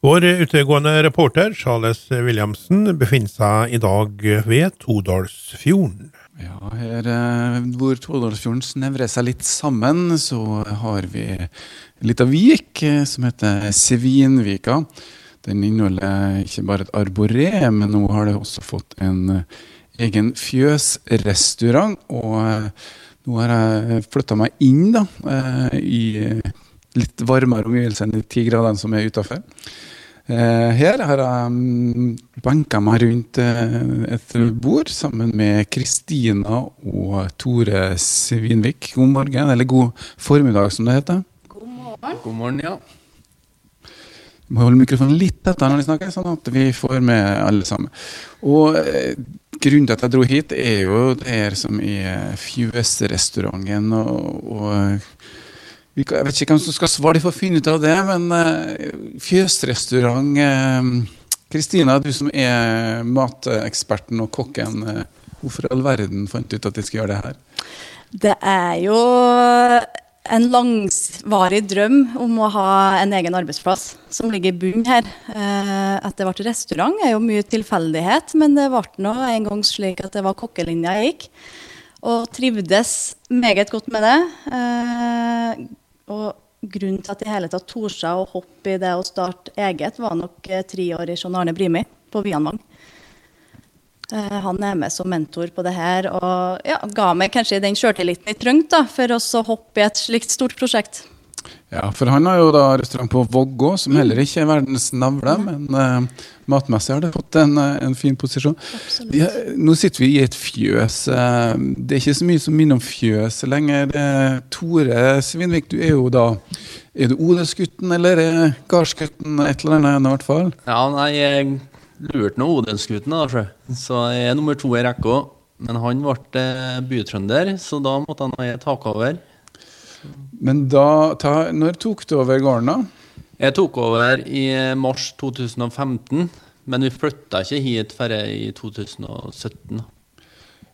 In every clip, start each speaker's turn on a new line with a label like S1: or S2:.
S1: Vår utegående reporter Charles Williamsen befinner seg i dag ved Todalsfjorden.
S2: Ja, her eh, hvor Todalsfjorden snevrer seg litt sammen, så har vi en liten vik eh, som heter Svinvika. Den inneholder ikke bare et arboré, men nå har det også fått en eh, egen fjøsrestaurant. Og nå har jeg flytta meg inn da, i litt varmere omgivelser enn de ti gradene som er utafor. Eh, her har jeg benka meg rundt eh, et bord sammen med Kristina og Tore Svinvik. God morgen, eller god formiddag, som det heter.
S3: God morgen.
S4: God morgen, ja.
S2: Vi må holde mikrofonen litt tettere når vi snakker, sånn at vi får med alle sammen. Og eh, Grunnen til at jeg dro hit, er jo det her som er fjøsrestauranten. og, og jeg vet ikke hvem som skal svare de får finne ut av det, men uh, fjøsrestaurant eh, Kristina, du som er mateksperten og kokken. Uh, hvorfor i all verden fant du ut at de skulle gjøre det her?
S3: Det er jo en langvarig drøm om å ha en egen arbeidsplass som ligger i bunnen her. At det ble restaurant er jo mye tilfeldighet, men det ble nå en gang slik at det var kokkelinja jeg gikk. Og trivdes meget godt med det. Og grunnen til at jeg hele tatt torde å hoppe i det å starte eget, var nok eh, tre år i John Arne Brimi på Vianvang. Eh, han er med som mentor på det her og ja, ga meg kanskje den sjøltilliten jeg trengte for å hoppe i et slikt stort prosjekt.
S2: Ja, for han har jo da restaurant på Vågå, som heller ikke er verdens navle, men uh, matmessig har det fått en, uh, en fin posisjon. Ja, nå sitter vi i et fjøs. Uh, det er ikke så mye som minner om fjøs lenger. Tore Svinvik, du er jo da Er du odelsgutten eller er gardsgutten? Et eller annet i hvert fall?
S4: Ja, nei, jeg lurte nå odelsgutten, da, så jeg er nummer to i rekka. Men han ble bytrønder, så da måtte han ha takover.
S2: Men da, ta, når tok du over gården, da?
S4: Jeg tok over i mars 2015. Men vi flytta ikke hit før i 2017.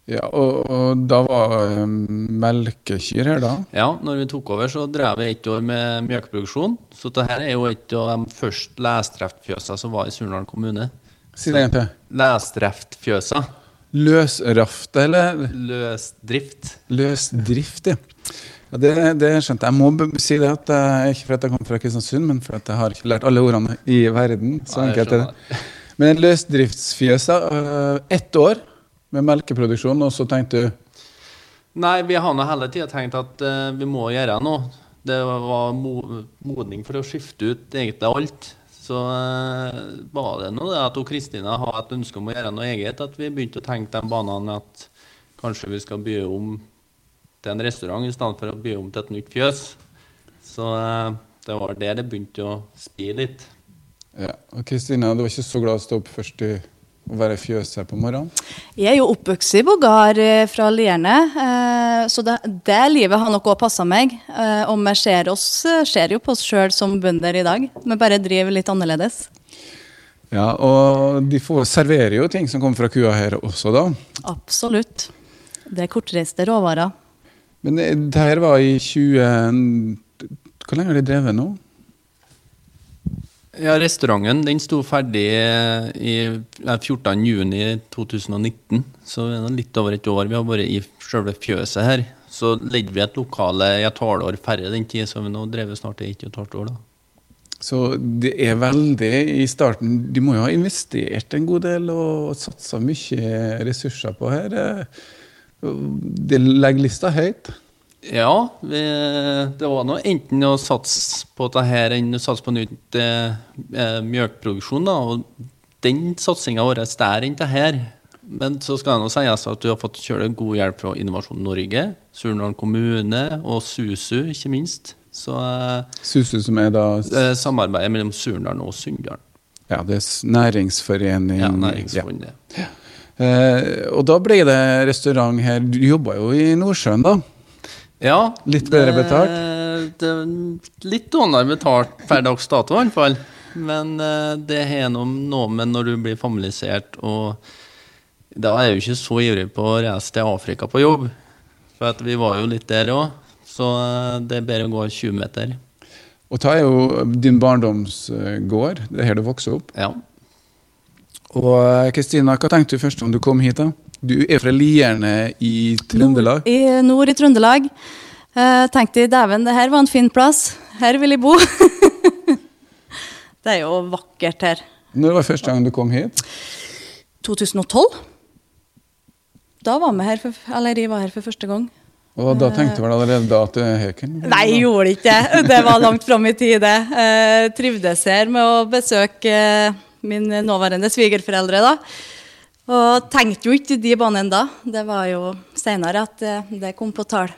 S2: Ja, og, og, da var um, melkekyr her, da?
S4: Ja, når vi tok over, så drev vi ett år med melkeproduksjon. Så dette er jo et av de første lesdriftfjøsene som var i Surnadal kommune.
S2: Si det igjen, til.
S4: Lesdriftfjøsa.
S2: Løsrafte, eller?
S4: Løsdrift.
S2: Løsdrift, ja. Ja, det, det skjønte jeg. Jeg må si det at jeg, ikke fordi jeg kommer fra Kristiansund, men fordi jeg har ikke lært alle ordene i verden. Så enkelt er det. Men løsdriftsfjøset uh, ett år med melkeproduksjon, og så tenkte du
S4: Nei, vi har nå hele tida tenkt at uh, vi må gjøre noe. Det var modning for å skifte ut egentlig alt. Så uh, var det nå det at Kristina hadde et ønske om å gjøre noe eget, at vi begynte å tenke de banene at kanskje vi skal by om til en restaurant i stedet for å by om til et nytt fjøs. Så eh, det var der det begynte å spire litt.
S2: Ja, og Kristina, du var ikke så glad å stå opp først i å være fjøs her på morgenen?
S3: Jeg er jo oppvokst i gard eh, fra Lierne, eh, så det, det, livet har nok òg passa meg. Og vi ser, oss, ser jo på oss sjøl som bønder i dag. Vi bare driver litt annerledes.
S2: Ja, og de får serverer jo ting som kommer fra kua her også, da?
S3: Absolutt. Det er kortreiste råvarer.
S2: Men det her var i 20 Hvor lenge har de drevet nå?
S4: Ja, Restauranten den sto ferdig i 14.6.2019. Så det er litt over et år vi har vært i selve fjøset her. Så ledde vi et lokale i et halvår færre den tid, så vi nå drevet snart i ett og et halvt år. da.
S2: Så det er veldig i starten De må jo ha investert en god del og satsa mye ressurser på her. Det legger lista høyt?
S4: Ja, vi, det var noe, enten å satse på dette enn å satse på nytt eh, mjølkproduksjon. mjølkeproduksjon. Og den satsinga vår er større enn det her. Men så skal det nå sies at du har fått kjøre god hjelp fra Innovasjon Norge, Surnadal kommune og SUSU, ikke minst. Så, eh,
S2: SUSU som er da
S4: eh, Samarbeidet mellom Surnadal og Sunndal.
S2: Ja, det er næringsforening
S4: Ja, næringsfondet. Ja.
S2: Eh, og da ble det restaurant her. Du jobba jo i Nordsjøen, da?
S4: Ja.
S2: Litt bedre betalt?
S4: Det, litt dårligere betalt per dags dato, i hvert fall. Men eh, det har noe med når du blir familisert og Da er jeg jo ikke så ivrig på å reise til Afrika på jobb. For vi var jo litt der òg. Så eh, det er bedre å gå 20 meter.
S2: Og ta er jo din barndomsgård. Det er her du vokser opp.
S4: Ja.
S2: Og eh, Kristina, hva tenkte du først om du kom hit? da? Du er fra Lierne i Trøndelag.
S3: Nord, i, nord i Trøndelag. Uh, tenkte dæven, det her var en fin plass. Her vil jeg bo. det er jo vakkert her.
S2: Når var første gang du kom hit?
S3: 2012. Da var vi her for, eller jeg var her for første gang.
S2: Og da tenkte du vel allerede da at det her kunne
S3: Nei, jeg gjorde ikke det. Det var langt fram i tid, det. Uh, trivdes her med å besøke uh, min nåværende svigerforeldre, da. Og tenkte jo ikke de banene da. Det var jo seinere at uh, det kom på tall.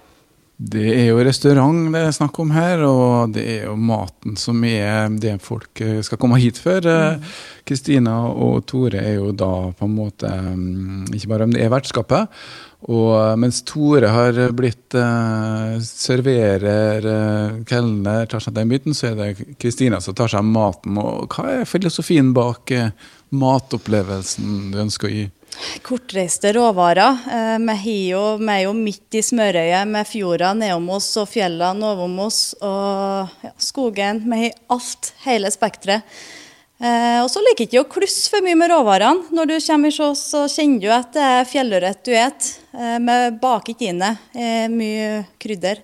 S2: Det er jo restaurant det er snakk om her, og det er jo maten som er det folk eh, skal komme hit for. Kristina Kristina og Tore er jo da på en måte mm, Ikke bare om det er vertskapet. Og eh, mens Tore har blitt uh, serverer, uh, kelner, tar seg den biten, så er det Kristina som tar seg av maten. Og hva er filosofien bak uh, matopplevelsen du ønsker å gi?
S3: Kortreiste råvarer. Vi er jo midt i smørøyet med fjorda nedom oss og fjellene ovom oss og ja, skogen. Vi har alt, hele spekteret. Eh, og så liker ikke å klusse for mye med råvarene. Når du kommer hos oss, så kjenner du at det er fjellørret du et. Eh, vi baker ikke inn. Eh, mye krydder.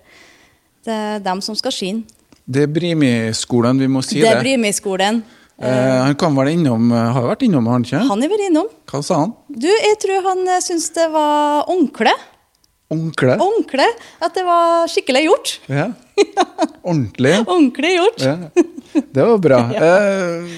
S3: Det er dem som skal skinne.
S2: Det er Brimi-skolen, vi må si
S3: det.
S2: det.
S3: er Brimi-skolen.
S2: Eh, han kan vel innom, har vært innom, har han ikke?
S3: Han har vært innom.
S2: Hva sa han?
S3: Du, jeg tror han syntes det var ordentlig.
S2: Ordentlig?
S3: Ordentlig. At det var skikkelig gjort.
S2: Ja. Ordentlig?
S3: Ordentlig gjort.
S2: Ja. Det var bra. eh,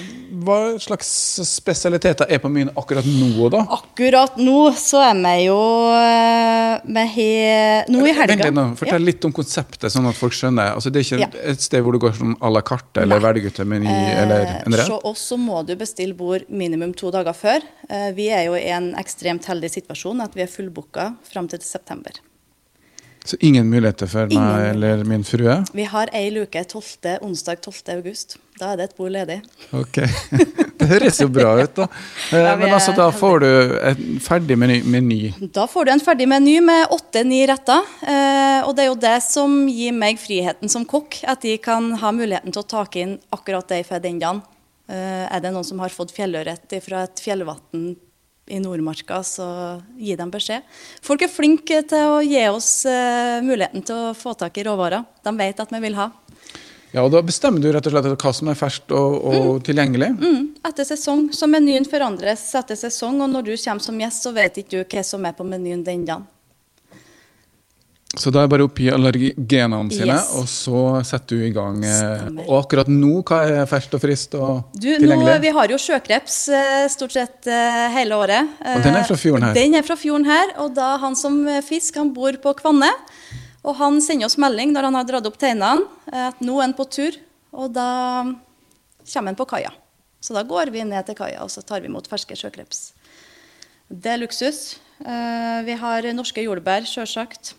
S2: hva slags spesialiteter er på menyen akkurat nå, da?
S3: Akkurat nå så er vi jo eh, Vi har Nå i helga
S2: Vent litt Fortell litt om konseptet, sånn at folk skjønner. Altså, det er ikke
S3: Ja.
S2: et sted hvor du går sånn à la carte eller verdiguttemeny ut en eller en
S3: Eh,
S2: rett?
S3: Så oss så må du bestille bord minimum to dager før. Eh, Vi er jo i en ekstremt heldig situasjon at vi er fullbooka fram til september.
S2: Så ingen muligheter for meg eller min frue?
S3: Vi har ei luke 12. onsdag 12. august. Da er det et bord ledig.
S2: Ok. Det høres jo bra ut, da. Eh,
S3: Ja,
S2: Men altså, da får du en ferdig meny.
S3: Da får du en ferdig meny med åtte-ni retter. Eh, og det er jo det som gir meg friheten som kokk, at de kan ha muligheten til å ta inn akkurat det for den dagen. Eh, er det noen som har fått fjellørret fra et fjellvann i Nordmarka, så gi dem beskjed. Folk er flinke til å gi oss muligheten til å få tak i råvarer. De vet at vi vil ha.
S2: Ja, og Da bestemmer du rett og slett hva som er ferskt og, og tilgjengelig?
S3: Mm, etter sesong. Så menyen forandres etter sesong, og når du kommer som gjest, så vet ikke du hva som er på menyen den dagen.
S2: Så da er det bare å oppgi allergenene sine,
S3: Yes.
S2: og så setter du i gang. eh,
S3: Stemmer.
S2: Og akkurat nå, hva er ferskt og friskt og
S3: Du, nå,
S2: tilgjengelig?
S3: vi har jo sjøkreps eh, stort sett eh, hele året.
S2: Og den er fra fjorden her?
S3: Den er fra fjorden her, og da han som fisk, han bor på Kvanne. Og han sender oss melding når han har dratt opp teinene, eh, at nå er han på tur. Og da kommer han på kaia. Så da går vi ned til kaia, og så tar vi imot ferske sjøkreps. Det er luksus. Eh, Vi har norske jordbær, sjølsagt.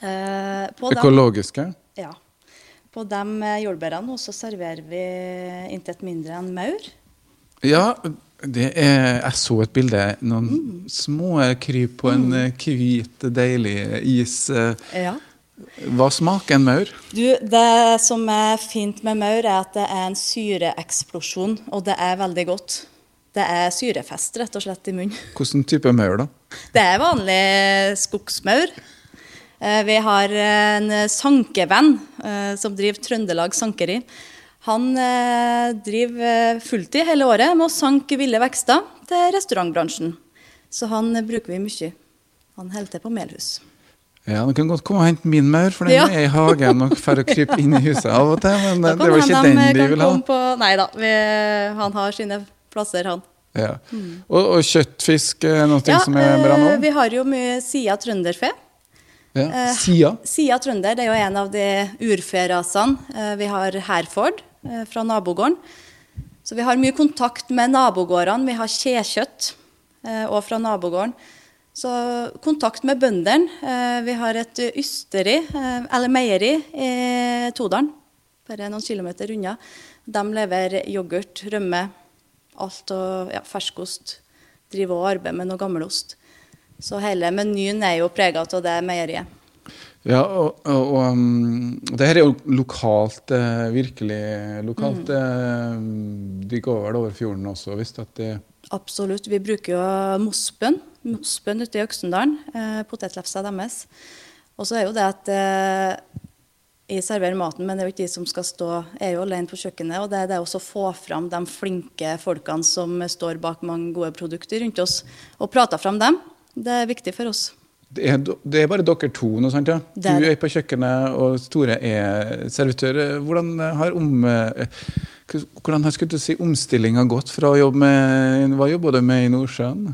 S3: Eh, dem-
S2: Økologiske?
S3: ja. På de jordbærene så serverer vi intet mindre enn maur.
S2: Ja, det er, jeg så et bilde. Noen
S3: Mm.
S2: små kryp på en eh, hvit, deilig is. eh.
S3: Ja.
S2: Hva smaker en maur?
S3: Du, det som er fint med maur, er at det er en syreeksplosjon, og det er veldig godt. Det er syrefest, rett og slett, i munnen.
S2: Hvilken type maur, da?
S3: Det er vanlig skogsmaur. Eh, Vi har en sankevenn som driver Trøndelag Sankeri. Han eh, driver eh, fulltid hele året med å sanke ville vekster til restaurantbransjen. Så han eh, bruker vi mye. Han holder til på Melhus.
S2: Ja, Du kan godt komme og hente min maur, for den
S3: Ja.
S2: er i hagen og får krype inn i huset av og til. Men det var ikke den
S3: de
S2: ville ha.
S3: På, nei da, vi, han har sine plasser, han.
S2: Ja. Og, og kjøttfisk er noe som er bra nå?
S3: Vi har jo mye Sia trønderfe.
S2: Ja. Sia?
S3: Sia trønder det er jo en av de urferasene. Vi har Herford fra nabogården. Så vi har mye kontakt med nabogårdene. Vi har kjekjøtt òg og fra nabogården. Så kontakt med bøndene. Eh, Vi har et ysteri, eh, eller meieri, i Todalen. Bare noen kilometer unna. De leverer yoghurt, rømme, alt og ja, ferskost. Driver og arbeider med noe gammelost. Så hele menyen er jo prega av det meieriet.
S2: Ja, og, og, og um, det her er jo lokalt, eh, virkelig lokalt. Mm. De går vel over fjorden også, hvis at det
S3: Absolutt. Vi bruker jo mossbønn. Mosbønn ute i Øksendalen. Eh, potetlefsa deres. Og så er jo det at eh, jeg serverer maten, men det er jo ikke de som skal stå Jeg er jo alene på kjøkkenet. Og det er det også å få fram de flinke folkene som står bak mange gode produkter rundt oss, og prate fram dem. Det er viktig for oss.
S2: Det er, det er bare dere to nå, sant? ja? Du
S3: er
S2: på kjøkkenet, og Tore er servitør. Hvordan har om... eh, Hvordan har skulle du si, omstillinga gått fra å jobbe med Hva jobber du med i Nordsjøen?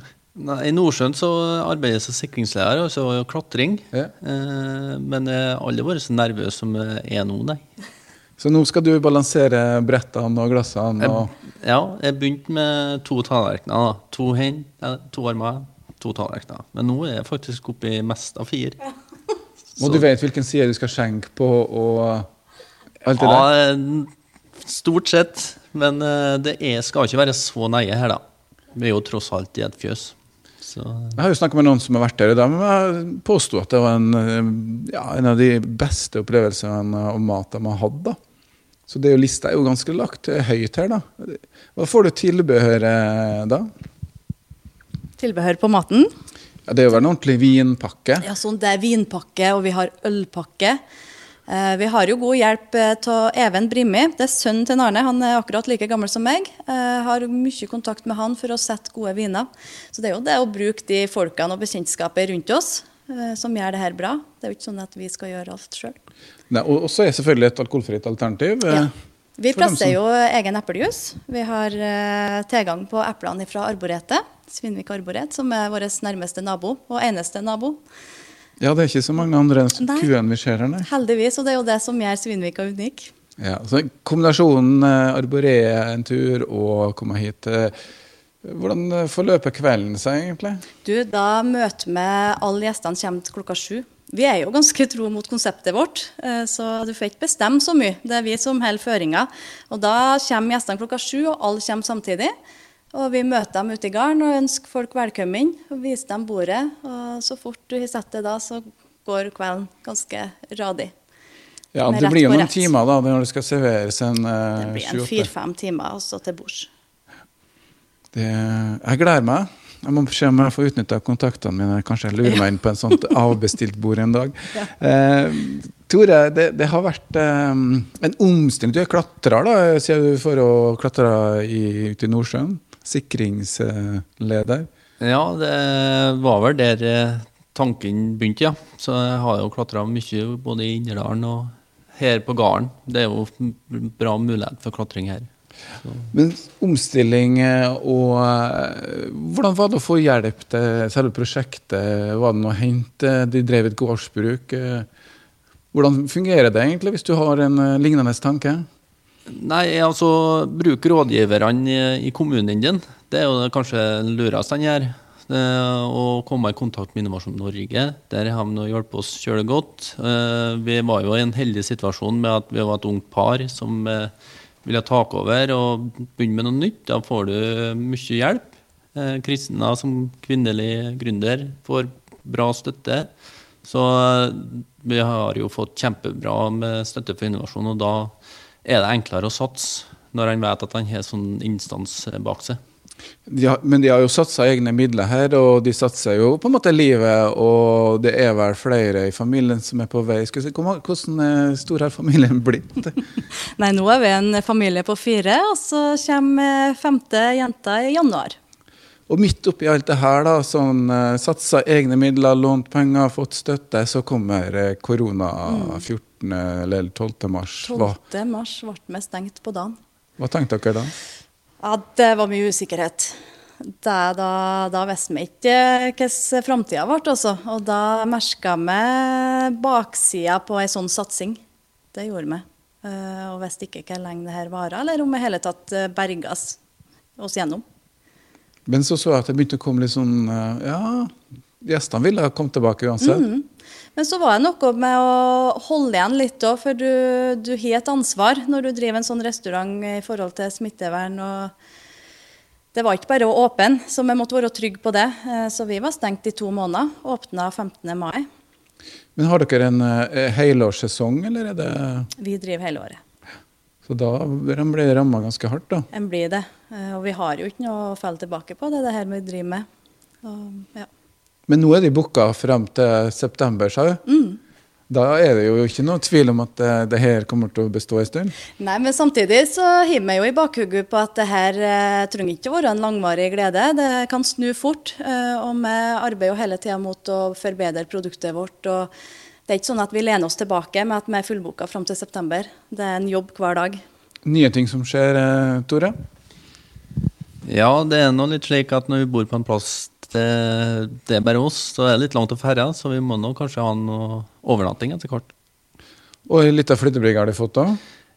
S4: Nei, I Nordsjøen så arbeider jeg som sikringsleder, altså klatring.
S2: Ja.
S4: Eh, men jeg har aldri vært så nervøs som jeg er nå, nei.
S2: Så nå skal du balansere brettene og glassene og
S4: Ja, jeg begynte med to tallerkener. To hender, to armer, to tallerkener. Men nå er jeg faktisk oppe i mest av fire.
S2: Og du vet hvilken side du skal skjenke på og alt det?
S4: Ja, der? stort sett. Men eh, det er, skal ikke være så nøye her, da. Vi er jo tross alt i et fjøs. Så
S2: Jeg har jo snakka med noen som har vært der, og de påsto at det var en, eh, ja, en av de beste opplevelsene av mat de har hatt. da. Så det er jo, lista er jo ganske lagt høyt her, da. Hva får du tilbehøret da?
S3: Tilbehør på maten.
S2: Ja, det er jo en ordentlig vinpakke.
S3: Ja, sånn, Det er vinpakke, og vi har ølpakke. Eh, vi har jo god hjelp av Even Brimi. Det er sønnen til Arne. Han er akkurat like gammel som meg. Eh, har mye kontakt med han for å sette gode viner. Så det er jo det å bruke de folkene og bekjentskapet rundt oss eh, som gjør det her bra. Det er jo ikke sånn at vi skal gjøre alt sjøl.
S2: Og og så er selvfølgelig et alkoholfritt alternativ. eh,
S3: Ja. Vi presser jo egen eplejus. Vi har eh, tilgang på eplene fra Arboretet. Svinvik Arboret, som er vår nærmeste nabo, og eneste nabo.
S2: Ja, det er ikke så mange andre
S3: enn
S2: kuene vi ser her, nei.
S3: Heldigvis, og det er jo det som gjør Svinvika unik.
S2: Ja, så kombinasjonen eh, arboreet en tur og komme hit eh, Hvordan eh, forløper kvelden seg, egentlig?
S3: Du, da møter vi alle gjestene kommer klokka sju. Vi er jo ganske tro mot konseptet vårt, eh, så du får ikke bestemme så mye. Det er vi som holder føringa. Og da kommer gjestene klokka sju, og alle kommer samtidig. Og vi møter dem ute i gården og ønsker folk velkommen. og Viser dem bordet. Og så fort du har sett det da, så går kvelden ganske radig.
S2: Ja, Det blir jo noen timer da, når det skal serveres en
S3: Det
S2: eh,
S3: blir en
S2: 28.
S3: fire-fem timer også til bords.
S2: Jeg gleder meg. Jeg må se om jeg får utnytta kontaktene mine. Kanskje jeg lurer meg inn på en sånt avbestilt bord en dag. Eh, Tore, det, det har vært eh, en omstilling. Du er klatrer, da, sier du, for å klatre i, ute i Nordsjøen. Sikringsleder.
S4: ja, det var vel der eh, tanken begynte, ja. Så jeg har jo klatra mye både i Inderdalen og her på gården. Det er jo bra mulighet for klatring her.
S2: Men omstilling eh, og eh, Hvordan var det å få hjelp til selve prosjektet? Var det noe å hente? De drev et gårdsbruk. Hvordan fungerer det egentlig, hvis du har en lignende tanke?
S4: Nei, altså bruk rådgiverne i, kommunen din. Det er jo det kanskje det lureste han gjør. Eh, Å komme i kontakt med Innovasjon Norge. Der har de hjulpet oss kjølig godt. Eh, Vi var jo i en heldig situasjon med at vi var et ungt par som eh, ville ta over og begynne med noe nytt. Da får du mye hjelp. Kristina som kvinnelig gründer får bra støtte. Så vi har jo fått kjempebra med støtte for innovasjon, og da er det enklere å satse når han vet at han har sånn instans bak seg.
S2: Ja, men de har jo satsa egne midler her, og de satser jo på en måte livet. Og det er vel flere i familien som er på vei. Skal vi se, Hvordan eh, stor har familien blitt?
S3: Nei, nå er vi en familie på fire, og så kommer femte jenta i januar.
S2: Og midt oppi alt det her, da, sånn eh, satsa egne midler, lånt penger, fått støtte, så kommer eh, korona 14. eller 12. mars.
S3: 12. mars ble vi stengt på dagen.
S2: hva tenkte dere da?
S3: Ja, det var mye usikkerhet. Da, da, da visste vi ikke hvordan framtida ble, altså. Og da merka vi baksida på ei sånn satsing. Det gjorde vi. Eh, Og visste ikke hvor lenge det her varer, eller om vi i hele tatt berges oss gjennom.
S2: Men så så jeg at det begynte å komme litt sånn eh, Ja, gjestene ville komme tilbake uansett.
S3: Mhm. Men så var det noe med å holde igjen litt òg, for du, du har et ansvar når du driver en sånn restaurant i forhold til smittevern. og Det var ikke bare å åpne, så vi måtte være trygge på det. Eh, Så vi var stengt i to måneder. Åpna 15. mai.
S2: Men har dere en eh, helårssesong, eller er det
S3: Vi driver hele året.
S2: Så da blir ramma ganske hardt, da.
S3: En blir det. Eh, Og vi har jo ikke noe å falle tilbake på, det er det her vi driver med. Og, ja.
S2: Men nå er de booka frem til september, sa du?
S3: Mm.
S2: Da er det jo ikke noe tvil om at det, det her kommer til å bestå en stund.
S3: Nei, men samtidig så har vi jo i bakhugget på at det her eh, trenger ikke å være en langvarig glede. Det kan snu fort. Eh, og vi arbeider jo hele tida mot å forbedre produktet vårt. og det er ikke sånn at vi lener oss tilbake med at vi er fullbooka fram til september. Det er en jobb hver dag.
S2: Nye ting som skjer, eh, Tore?
S4: Ja, det er nå litt slik at når vi bor på en plass det, det er bare oss, så det er litt langt å ferja, så vi må nå kanskje ha noe overnatting etter hvert.
S2: Og ei lita flyttebrygge har de fått da?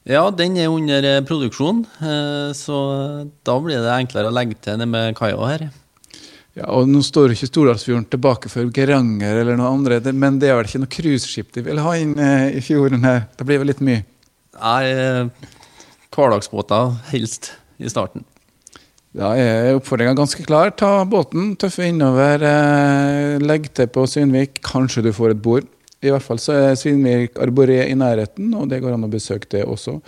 S4: Ja, den er under eh, produksjon, eh, så da blir det enklere å legge til nede med kaia her.
S2: Ja, og Nå står ikke Stordalsfjorden tilbake for Geranger eller noe andre, men det er vel ikke noe cruiseskip de vil ha inn eh, i fjorden her? Det blir vel litt mye?
S4: Nei, eh, hverdagsbåter helst i starten.
S2: Da er oppfordringa ganske klar. Ta båten, tøffe innover, eh, legg til på Svinvik. Kanskje du får et bord. I hvert fall så er Svinvik Arboré i nærheten, og det går an å besøke det også.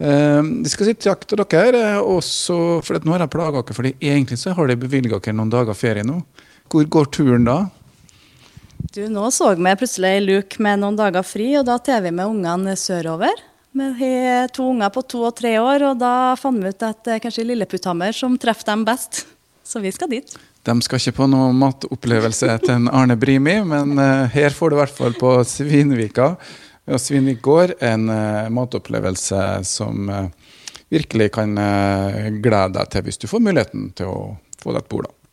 S2: Eh, skal si takk til dere, eh, også for nå har jeg plaga dere, fordi egentlig så har de bevilga dere noen dager ferie nå. Hvor går turen da?
S3: Du, Nå så vi plutselig ei luke med noen dager fri, og da tar vi med ungene sørover. Vi har to unger på to og tre år, og da fant vi ut at det er kanskje Lilleputthammer som treffer dem best. Så vi skal dit.
S2: De skal ikke på noen matopplevelse til en Arne Brimi, men eh, her får du i hvert fall på Svinvika og Svinvik gård en eh, matopplevelse som eh, virkelig kan glede deg til hvis du får muligheten til å få deg et bord. da.